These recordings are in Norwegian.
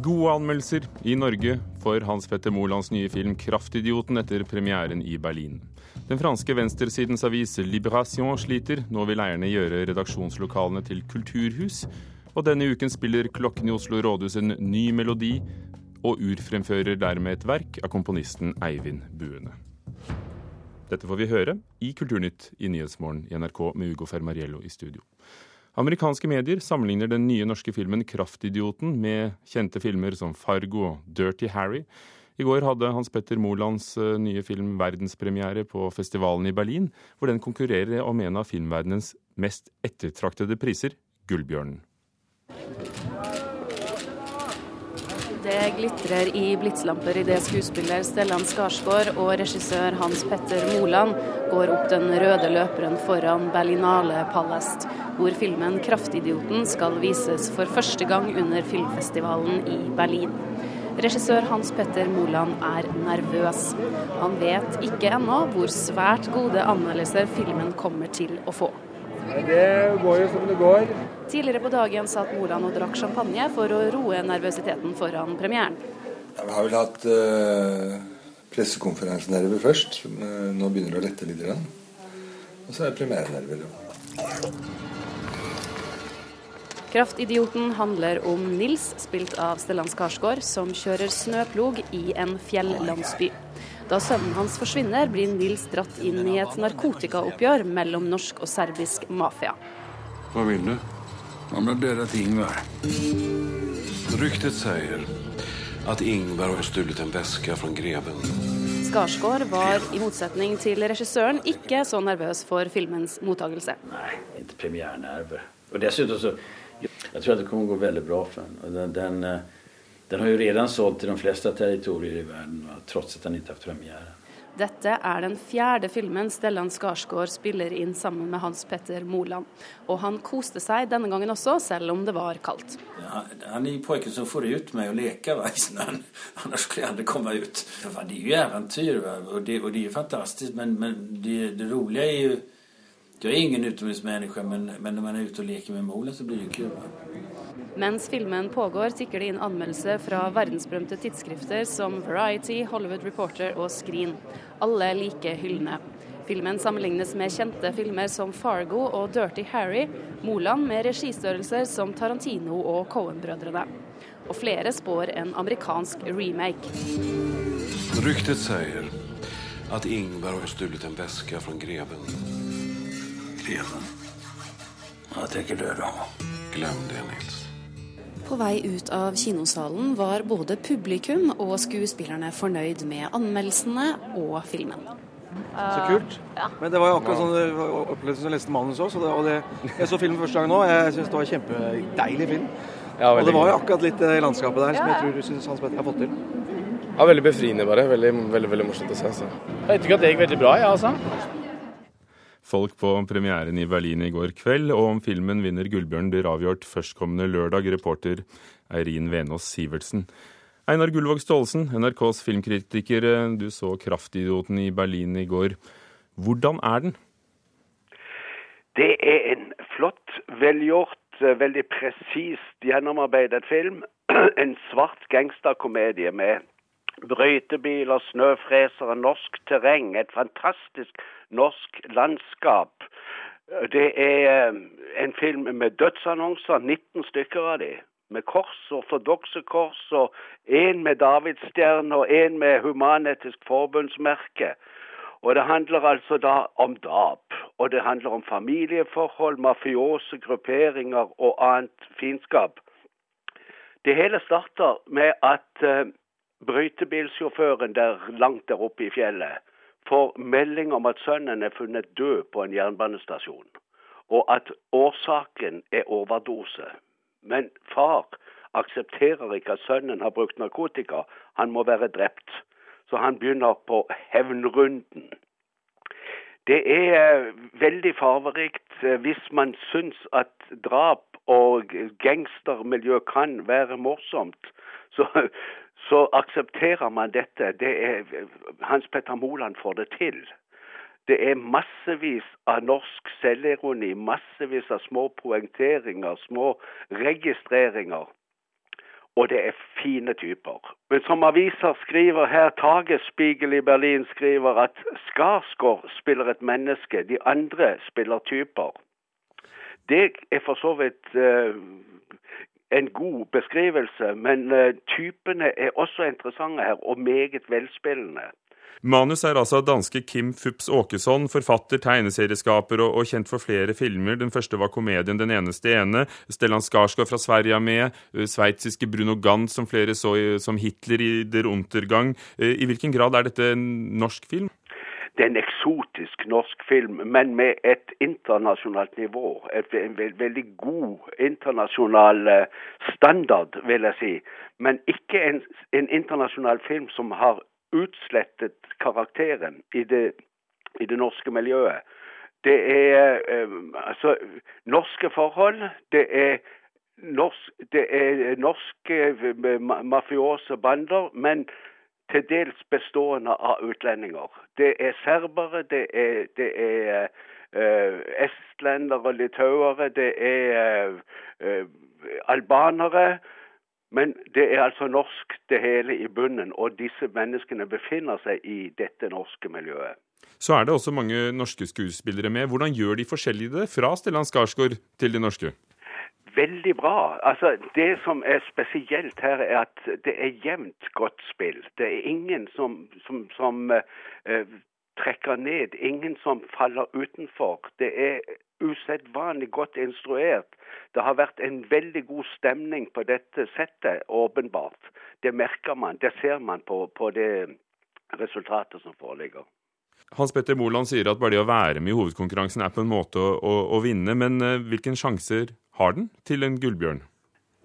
Gode anmeldelser i Norge for Hans Petter Molands nye film 'Kraftidioten' etter premieren i Berlin. Den franske venstresidens avis Liberation sliter. Nå vil eierne gjøre redaksjonslokalene til kulturhus. Og denne uken spiller klokken i Oslo rådhus en ny melodi, og urfremfører dermed et verk av komponisten Eivind Buene. Dette får vi høre i Kulturnytt i Nyhetsmorgen i NRK med Ugo Fermariello i studio. Amerikanske medier sammenligner den nye norske filmen 'Kraftidioten' med kjente filmer som 'Fargo' og 'Dirty Harry'. I går hadde Hans Petter Molands eh, nye film verdenspremiere på festivalen i Berlin, hvor den konkurrerer om en av filmverdenens mest ettertraktede priser, Gullbjørnen. Det glitrer i blitslamper idet skuespiller Stellan Skarsgård og regissør Hans Petter Moland går opp den røde løperen foran Berlinale Pallast, hvor filmen 'Kraftidioten' skal vises for første gang under filmfestivalen i Berlin. Regissør Hans Petter Moland er nervøs. Han vet ikke ennå hvor svært gode anmeldelser filmen kommer til å få. Det går jo som det går. Tidligere på dagen satt Moland og drakk champagne for å roe nervøsiteten foran premieren. Ja, vi har vel hatt uh, pressekonferansenerver først. Nå begynner det å lette litt. Grann. Og så er det premierenerver. Kraftidioten handler om Nils, spilt av Stellan Skarsgård, som kjører snøplog i en fjellandsby. Da sønnen hans forsvinner, blir Nils dratt inn i et narkotikaoppgjør mellom norsk og serbisk mafia. Hva vil du? Han har til Ingvar. Ryktet sier at Ingvar har stjålet en veske fra greven. Skarsgård var i motsetning til regissøren ikke så nervøs for filmens mottakelse. Nei, ikke premierenerver. Og dessuten så Jeg tror at det kommer å gå veldig bra for den. den, den har jo redan solgt til de fleste territorier i verden, tross at den ikke har hatt premiere. Dette er den fjerde filmen Stellan Skarsgård spiller inn sammen med Hans Petter Moland. Og han koste seg denne gangen også, selv om det var kaldt. Ja, han er pojken som får ut meg å leke va, i snøen. Ellers skulle jeg aldri komme ut. Det er jo eventyr, og det, og det, er jo fantastisk, men, men det, det rolige er jo Jeg er ingen utomhusmenneske, men, men når man er ute og leker med Moland, så blir det kul. Mens filmen pågår, tikker det inn anmeldelser fra verdensberømte tidsskrifter som Variety, Hollywood Reporter og Screen. Alle like hyllende. Filmen sammenlignes med kjente filmer som Fargo og Dirty Harry, Moland med registørrelser som Tarantino og Cohen-brødrene. Og flere spår en amerikansk remake. Ryktet sier at Ingvar har stjålet en veske fra greven. Greven? Jeg du da? Glem det, Nils. På vei ut av kinosalen var både publikum og skuespillerne fornøyd med anmeldelsene og filmen. Så kult. Men det var jo akkurat sånn opplevelse som jeg leste manus òg. Jeg så filmen første gang nå. Jeg syns det var en kjempedeilig film. Ja, og det var jo akkurat litt i landskapet der som jeg tror du syns Hans Petter har fått til. Ja, Veldig befriende, bare. Veldig, veldig, veldig morsomt å se. Så. Jeg vet ikke at det gikk veldig bra, jeg, ja, altså folk på premieren i Berlin i går kveld, og om filmen vinner Gullbjørn blir avgjort førstkommende lørdag, reporter Eirin Venås Sivertsen. Einar Gullvåg Staalesen, NRKs filmkritiker, du så 'Kraftidioten' i Berlin i går. Hvordan er den? Det er en flott, velgjort, veldig presist gjennomarbeidet film. En svart gangsterkomedie med brøytebiler, snøfresere, norsk terreng. Et fantastisk norsk landskap. Det er eh, en film med dødsannonser, 19 stykker av de. Med kors, ortodokse kors, og én med davidsstjerne og én med Human-Etisk Forbundsmerke. Og det handler altså da om drap. Og det handler om familieforhold, mafiose grupperinger og annet fiendskap. Det hele starter med at uh, brøytebilsjåføren der langt der oppe i fjellet får melding om at sønnen er funnet død på en jernbanestasjon, og at årsaken er overdose. Men far aksepterer ikke at sønnen har brukt narkotika, han må være drept. Så han begynner på hevnrunden. Det er veldig farverikt eh, hvis man syns at drap og gangstermiljø kan være morsomt. Så, så aksepterer man dette. Det er, Hans Petter Moland får det til. Det er massevis av norsk selvironi, massevis av små poengteringer, små registreringer. og det er fine typer. Men som aviser skriver her, Tagesspiegel i Berlin skriver at Skarsgård spiller et menneske, de andre spiller typer. Det er for så vidt uh, en god beskrivelse, men uh, typene er også interessante her, og meget velspillende. Manus er altså danske Kim Fups Åkesson, forfatter, tegneserieskaper og, og, kjent for flere filmer. Den første var komedien 'Den eneste ene'. Stellan Skarsgård fra Sverige er med. Eh, sveitsiske Bruno Gantz, som flere så som Hitler i Der Untergang. Eh, I hvilken grad er dette en norsk film? Det er en eksotisk norsk film, men med et internasjonalt nivå. Et, en veldig god internasjonal eh, standard, vil jeg si. Men ikke en, en internasjonal film som har utslettet karakteren i det, i det norske miljøet. Det er eh, altså norske forhold. Det er, norsk, norske mafiose bander, men til dels bestående av utlendinger. Det er serbere, det er, det er uh, estlendere, litauere, det er uh, albanere. Men det er altså norsk det hele i bunnen, og disse menneskene befinner seg i dette norske miljøet. Så er det også mange norske skuespillere med. Hvordan gjør de forskjellige det fra Stellan Skarsgård til de norske? Veldig bra. Altså, Det som er spesielt her, er at det er jevnt godt spill. Det er ingen som, som, som uh, trekker ned, ingen som faller utenfor. Det er usedvanlig godt instruert. Det har vært en veldig god stemning på dette settet, åpenbart. Det merker man, det ser man på, på det resultatet som foreligger. Hans Petter Moland sier at bare det å være med i hovedkonkurransen er på en måte å, å, å vinne, men hvilken hvilke sjanser har den til en gullbjørn?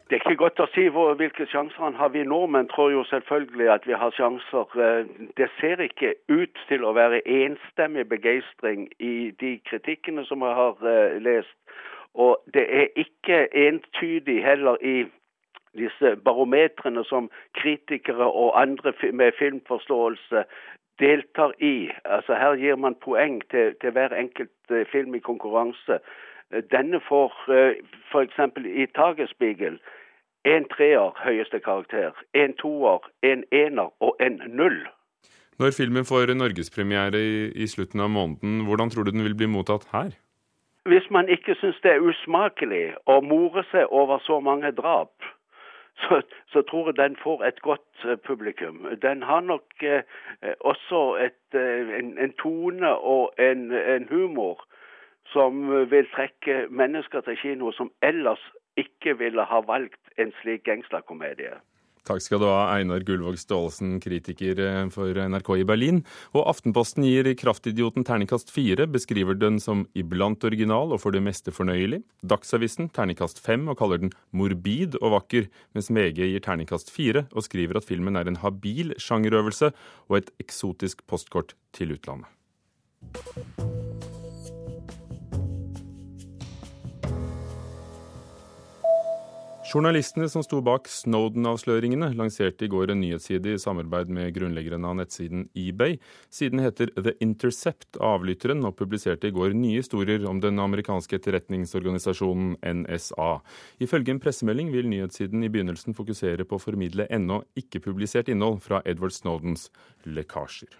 Det er ikke godt å si hvor, hvilke sjanser han har. Vi nordmenn tror jo selvfølgelig at vi har sjanser. Eh, det ser ikke ut til å være enstemmig begeistring i de kritikkene som jeg har uh, lest. Og det er ikke entydig heller i disse barometrene som kritikere og andre med filmforståelse deltar i. Altså Her gir man poeng til, til hver enkelt uh, film i konkurranse. Denne får f.eks. i Tagesspiegel en treer høyeste karakter, en toer, en ener og en null. Når filmen får norgespremiere i, i slutten av måneden, hvordan tror du den vil bli mottatt her? Hvis man ikke syns det er usmakelig å more seg over så mange drap, så, så, tror jeg den får et godt uh, publikum. Den har nok eh, også et, en, en, tone og en, en, humor som vil trekke mennesker til kino som ellers ikke ville ha valgt en slik gangsterkomedie. Takk skal du ha, Einar Gullvåg Staalesen, kritiker eh, for NRK i Berlin. Og Aftenposten gir Kraftidioten terningkast fire, beskriver den som iblant original og for det meste fornøyelig. Dagsavisen terningkast fem og kaller den morbid og vakker, mens VG gir terningkast fire og skriver at filmen er en habil sjangerøvelse og et eksotisk postkort til utlandet. Journalistene som sto bak Snowden-avsløringene, lanserte i går en nyhetsside i samarbeid med grunnleggeren av nettsiden eBay. Siden heter The Intercept Avlytteren og publiserte i går nye historier om den amerikanske etterretningsorganisasjonen NSA. Ifølge en pressemelding vil nyhetssiden i begynnelsen fokusere på å formidle ennå ikke publisert innhold fra Edward Snowdens lekkasjer.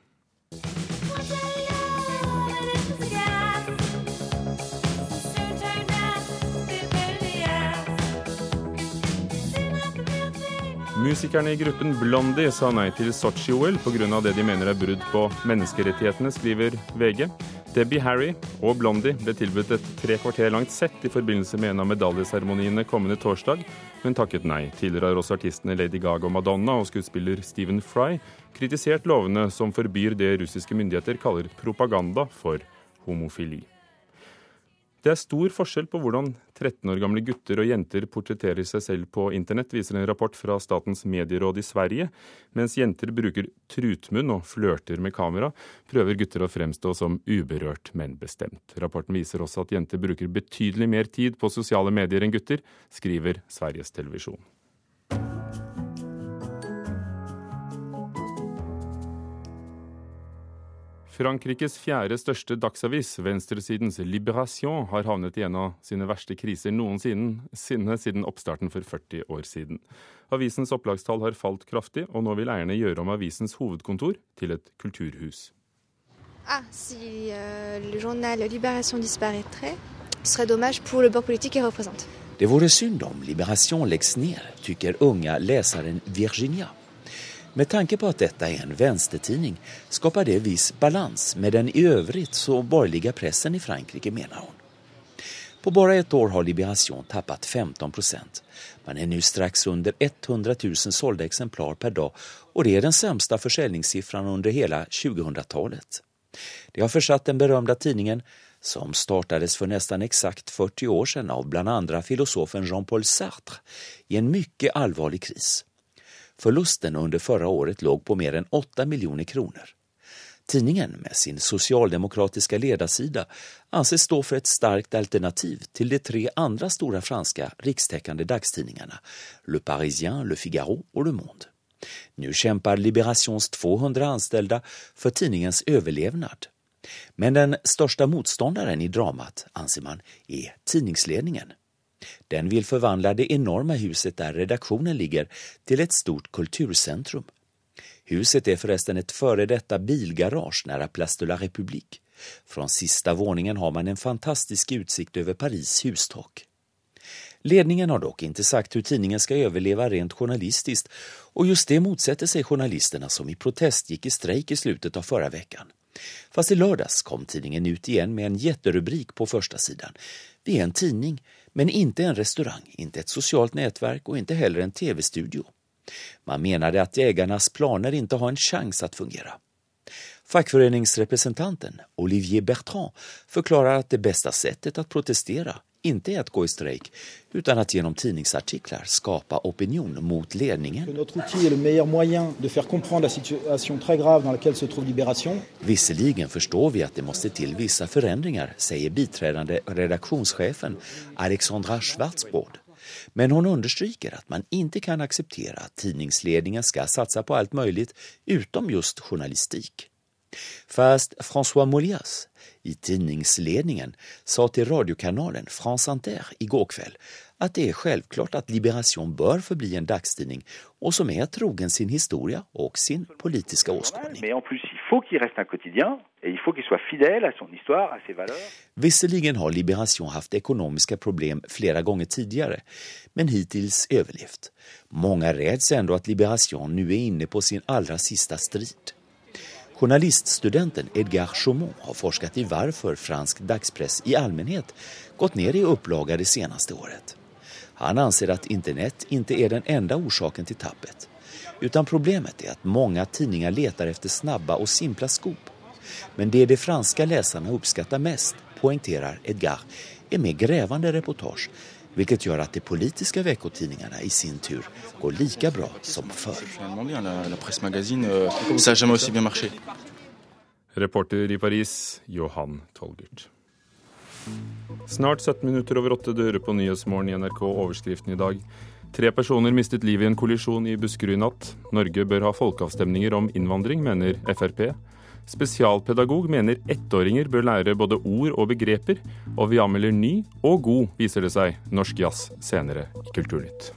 Musikerne i gruppen Blondie sa nei til Sotsji-OL pga. det de mener er brudd på menneskerettighetene, skriver VG. Debbie Harry og Blondie ble tilbudt et tre kvarter langt sett i forbindelse med en av medaljeseremoniene kommende torsdag, men takket nei. Tidligere har også artistene Lady Gaga og Madonna og skuespiller Stephen Fry kritisert lovene som forbyr det russiske myndigheter kaller propaganda for homofili. Det er stor forskjell på hvordan 13 år gamle gutter og jenter portretterer seg selv på internett, viser en rapport fra Statens medieråd i Sverige. Mens jenter bruker trutmunn og flørter med kamera, prøver gutter å fremstå som uberørt, men bestemt. Rapporten viser også at jenter bruker betydelig mer tid på sosiale medier enn gutter, skriver Sveriges Televisjon. Frankrikes fjerde største dagsavis, venstresidens Liberation, har havnet i en av sine verste kriser noensinne siden oppstarten for 40 år siden. Avisens opplagstall har falt kraftig, og nå vil eierne gjøre om avisens hovedkontor til et kulturhus. Ah, si uh, le journal Libération disparaîtrait, ce serait dommage pour le bord politique qu'il représente. Det vore synd om Liberation läggs ned, tycker unge leseren Virginia. Med tanke på at dette er en vänstertidning skapar det viss balans med den i övrigt så borgerliga pressen i Frankrike, mener hun. På bare ett år har Liberation tappat 15 procent. Man er nå straks under 100 000 sålda exemplar per dag og det er den sämsta försäljningssiffran under hele 2000-talet. Det har forsatt den berömda tidningen, som startades for nesten exakt 40 år siden av andra filosofen Jean-Paul Sartre, i en mycket allvarlig kris. Förlusten under förra året låg på mer än 8 miljoner kronor. Tidningen med sin socialdemokratiska ledarsida anses stå för ett starkt alternativ till de tre andra stora franska rikstäckande dagstidningarna Le Parisien, Le Figaro och Le Monde. Nu kämpar Liberations 200 anställda för tidningens överlevnad. Men den största motståndaren i dramat, anser man, är tidningsledningen. Den vill förvandla det enorma huset där redaktionen ligger till ett stort kulturcentrum. Huset är förresten ett före detta bilgarage nära Place de la République. Från sista våningen har man en fantastisk utsikt över Paris hustak. Ledningen har dock inte sagt hur tidningen ska överleva rent journalistiskt och just det motsätter sig journalisterna som i protest gick i strejk i slutet av förra veckan. Fast i lördags kom tidningen ut igen med en jätterubrik på första sidan. Vi är en tidning, men inte en restaurang, inte ett socialt nätverk och inte heller en tv-studio. Man menade att jägarnas planer inte har en chans att fungera. Fackföreningsrepresentanten Olivier Bertrand förklarar att det bästa sättet att protestera inte är att gå i strejk utan att genom tidningsartiklar skapa opinion mot ledningen. Visserligen förstår vi att det måste till vissa förändringar, säger biträdande redaktionschefen Alexandra Schwarzbrod. Men hon understryker att man inte kan acceptera att tidningsledningen ska satsa på allt möjligt utom just journalistik. Fast François Molias i tidningsledningen sa til radiokanalen France Inter går kveld at det er selvklart at Liberation bør forbli en dagstidning og som er trogen sin historie og sin politiske åskådning. Visserligen har Liberation haft økonomiske problem flere ganger tidligere, men hittil overlevd. Mange räds ändå at Liberation nå er inne på sin aller siste strid. Journaliststudenten Edgar Chaumont har forskat i varför fransk dagspress i allmänhet gått ner i upplaga det senaste året. Han anser att internet inte är den enda orsaken till tappet. Utan problemet är att många tidningar letar efter snabba och simpla skop. Men det de franska läsarna uppskattar mest, poängterar Edgar, är mer grävande reportage vilket gjør at de politiske veckotidningarna i sin tur går lika bra som før. Euh, Reporter i Paris, Johan Tolgert. Snart 17 minutter over åtte dører på Nyhetsmorgen i NRK. Overskriften i dag. Tre personer mistet livet i en kollisjon i Buskerud i natt. Norge bør ha folkeavstemninger om innvandring, mener Frp. Spesialpedagog mener ettåringer bør lære både ord og begreper, og vi anmelder ny og god, viser det seg, norsk jazz senere i Kulturnytt.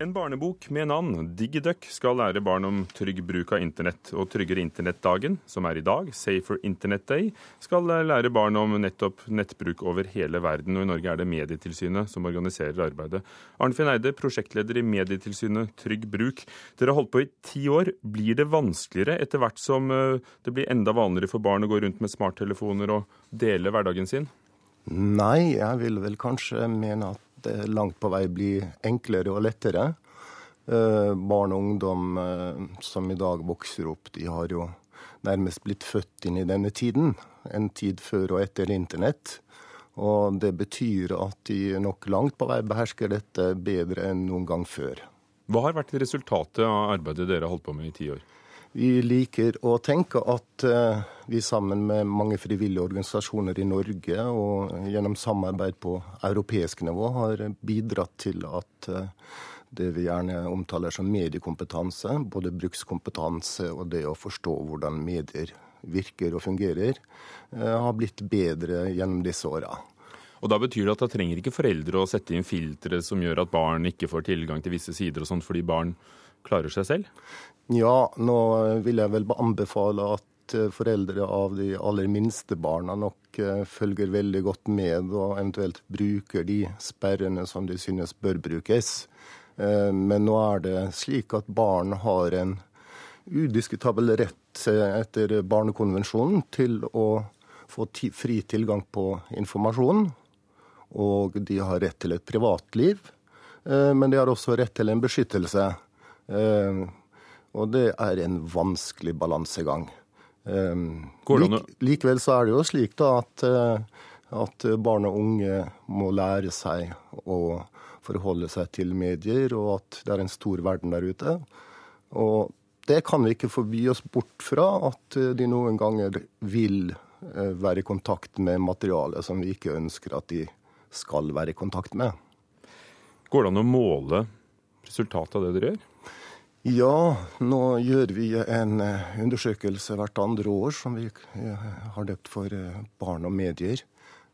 En barnebok med navn Digiduck skal lære barn om trygg bruk av internett. Og Tryggere internettdagen, som er i dag, Safer Internet Day, skal lære barn om nettopp nettbruk over hele verden. Og i Norge er det Medietilsynet som organiserer arbeidet. Arnfinn Eide, prosjektleder i Medietilsynet Trygg Bruk. Dere har holdt på i ti år. Blir det vanskeligere etter hvert som eh, det blir enda vanligere for barn å gå rundt med smarttelefoner og dele hverdagen sin? Nei, jeg vil vel kanskje mene at det langt på vei blir enklere og lettere. Eh, barn og ungdom eh, som i dag vokser opp, de har jo nærmest blitt født inn i denne tiden. En tid før og etter internett. Og det betyr at de nok langt på vei behersker dette bedre enn noen gang før. Hva har vært resultatet av arbeidet dere har holdt på med i ti år? Vi liker å tenke at uh, vi sammen med mange frivillige organisasjoner i Norge og gjennom samarbeid på europeisk nivå har bidratt til at uh, det vi gjerne omtaler som mediekompetanse, både brukskompetanse og det å forstå hvordan medier virker og fungerer, eh, har blitt bedre gjennom disse åra. Og Da betyr det at da trenger ikke foreldre å sette inn filtre som gjør at barn ikke får tilgang til visse sider og sånt, fordi barn klarer seg selv? Ja, nå vil jeg vel anbefale at eh, foreldre av de aller minste barna nok eh, følger veldig godt med og eventuelt bruker de sperrene som de synes bør brukes. Eh, men nå er det slik at barn har en udiskutabel rett etter Barnekonvensjonen til å få fri tilgang på informasjon. Og de har rett til et privatliv, men de har også rett til en beskyttelse. Og det er en vanskelig balansegang. Lik, likevel så er det jo slik da at, uh, at, barn og unge må lære seg å forholde seg til medier, og at det er en stor verden der ute. Og det kan vi ikke forby oss bort fra, at uh, de noen ganger vil uh, være i kontakt med materiale som vi ikke ønsker at de skal være i kontakt med. Går det an å måle resultatet av det dere gjør? Ja, nå gjør vi en eh, undersøkelse hvert andre år som vi eh, har døpt for eh, Barn og medier.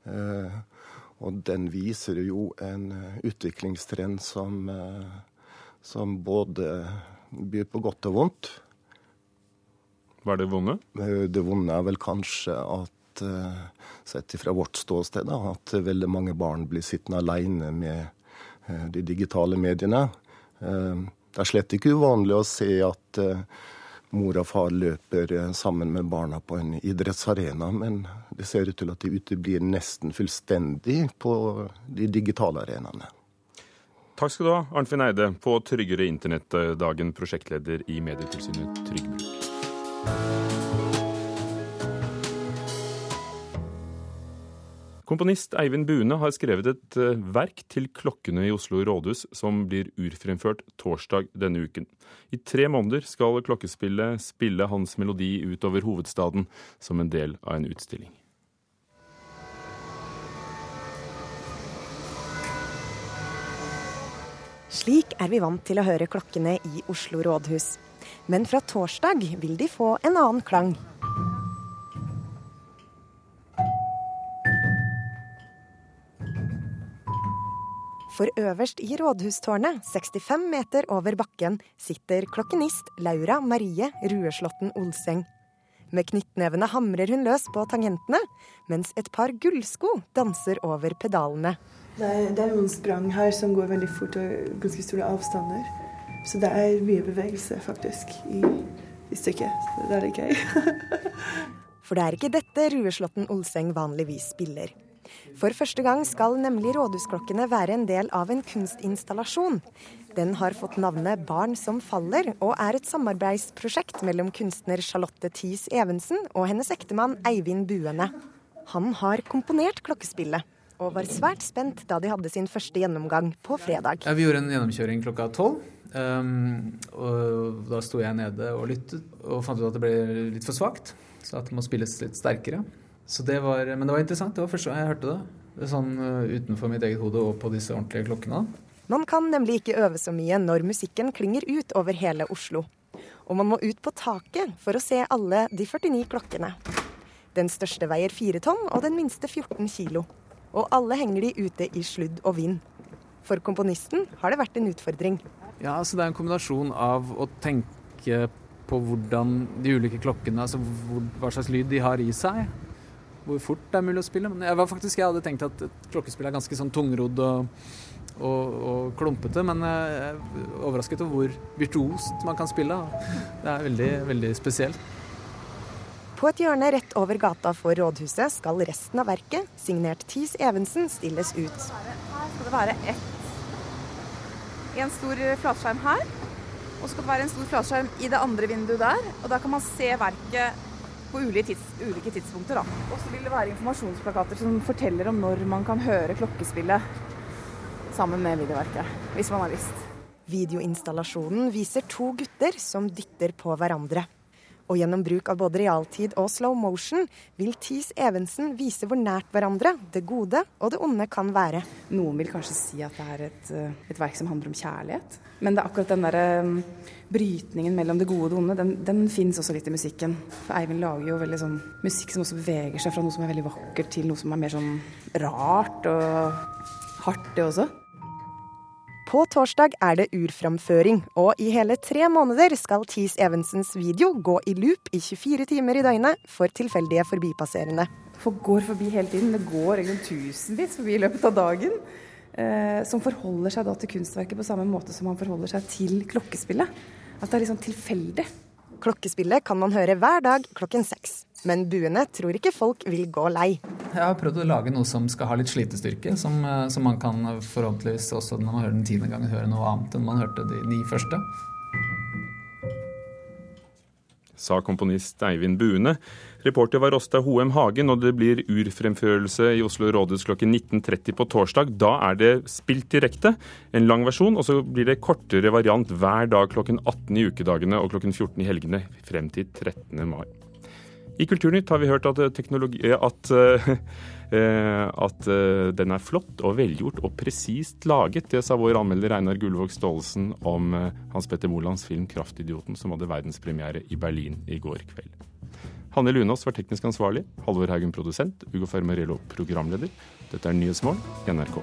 Og den viser jo en utviklingstrend som, som både byr på godt og vondt. Hva er det vonde? Det vonde er vel kanskje at, sett fra vårt ståsted, at veldig mange barn blir sittende alene med de digitale mediene. Det er slett ikke uvanlig å se at uh, mor og far løper eh, sammen med barna på en idrettsarena, men det ser ut til at de uteblir nesten fullstendig på de digitale arenaene. Takk skal du ha, Arnfinn Eide, på Tryggere internett-dagen, prosjektleder i Medietilsynet Trygg Bruk. Komponist Eivind Bune har skrevet et eh, verk til klokkene i Oslo rådhus som blir urfremført torsdag denne uken. I tre måneder skal klokkespillet spille hans melodi utover hovedstaden som en del av en utstilling. Slik er vi vant til å høre klokkene i Oslo rådhus. Men fra torsdag vil de få en annen klang. For øverst i rådhustårnet, 65 meter over bakken, sitter klokkenist Laura Marie Rueslåtten Olseng. Med knyttnevene hamrer hun løs på tangentene, mens et par gullsko danser over pedalene. Det er, det er noen sprang her som går veldig fort og ganske store avstander. Så det er mye bevegelse, faktisk, i, i stykket. Det er litt gøy. For det er ikke dette Rueslåtten Olseng vanligvis spiller. For første gang skal nemlig rådhusklokkene være en del av en kunstinstallasjon. Den har fått navnet Barn som faller, og er et samarbeidsprosjekt mellom kunstner Charlotte Thies Evensen og hennes ektemann Eivind Buene. Han har komponert klokkespillet, og var svært spent da de hadde sin første gjennomgang på fredag. Ja, vi gjorde en gjennomkjøring klokka tolv. Um, og da sto jeg nede og lyttet, og fant ut at det ble litt for svakt. Så at det må spilles litt sterkere. Det var, men det var interessant. Det var første gang jeg hørte det. det sånn uh, Utenfor mitt eget hode og på disse ordentlige klokkene. Man kan nemlig ikke øve så mye når musikken klinger ut over hele Oslo. Og man må ut på taket for å se alle de 49 klokkene. Den største veier 4 tonn, og den minste 14 kilo. Og alle henger de ute i sludd og vind. For komponisten har det vært en utfordring. Ja, altså Det er en kombinasjon av å tenke på hvordan de ulike klokkene, altså hva slags lyd de har i seg, hvor fort det er mulig å spille. Men jeg, var faktisk, jeg hadde tenkt at et klokkespill er ganske sånn tungrodd og, og, og, klumpete, men jeg er overrasket over hvor virtuost man kan spille. Det er veldig, veldig spesielt. På et hjørne rett over gata for rådhuset skal resten av verket, signert Tis Evensen, stilles ut. Her skal det være ett en stor flatskjerm her. Og så skal det være en stor flatskjerm i det andre vinduet der. Og da kan man se verket på ulike, tids, ulike tidspunkter. Og så vil det være informasjonsplakater som forteller om når man kan høre klokkespillet sammen med videoverket, hvis man har lyst. Videoinstallasjonen viser to gutter som dytter på hverandre. Og gjennom bruk av både realtid og slow motion vil Tees Evensen vise hvor nært hverandre det gode og det onde kan være. Noen vil kanskje si at det er et, eh, et verk som handler om kjærlighet. Men det er akkurat den der um, brytningen mellom det gode og det onde, den, den fins også litt i musikken. For Eivind lager jo veldig sånn musikk som også beveger seg fra noe som er veldig vakkert, til noe som er mer sånn rart og hardt, det også. På torsdag er det urframføring, og i hele tre måneder skal Tees Evensens video gå i loop i 24 timer i døgnet for tilfeldige forbipasserende. Folk går forbi hele tiden. Det går egentlig tusenvis forbi i løpet av dagen. Eh, som forholder seg da til kunstverket på samme måte som man forholder seg til klokkespillet. At det er liksom tilfeldig. Klokkespillet kan man høre hver dag klokken seks. Men buene tror ikke folk vil gå lei. Jeg har prøvd å lage noe som skal ha litt slitestyrke, som, eh, som man kan forhåpentligvis også når man hører den tiende gangen, høre noe annet enn man hørte de ni første. Sa komponist Eivind Buene. Reporter var Åsta Hoem Hagen, og det blir urfremførelse i Oslo rådhus klokken 19.30 på torsdag. Da er det spilt direkte, en lang versjon, og så blir det kortere variant hver dag klokken 18 i ukedagene og klokken 14 i helgene frem til 13. mai. I Kulturnytt har vi hørt at, eh, at, eh, at eh, den er flott og velgjort og presist laget. Det sa vår anmelder Einar Gullvåg Staalesen om Hans Petter Molands film 'Kraftidioten', som hadde verdenspremiere i Berlin i går kveld. Hanne Lunås var teknisk ansvarlig, Halvor Haugen produsent, Ugo Fermarello programleder. Dette er Nyhetsmorgen NRK.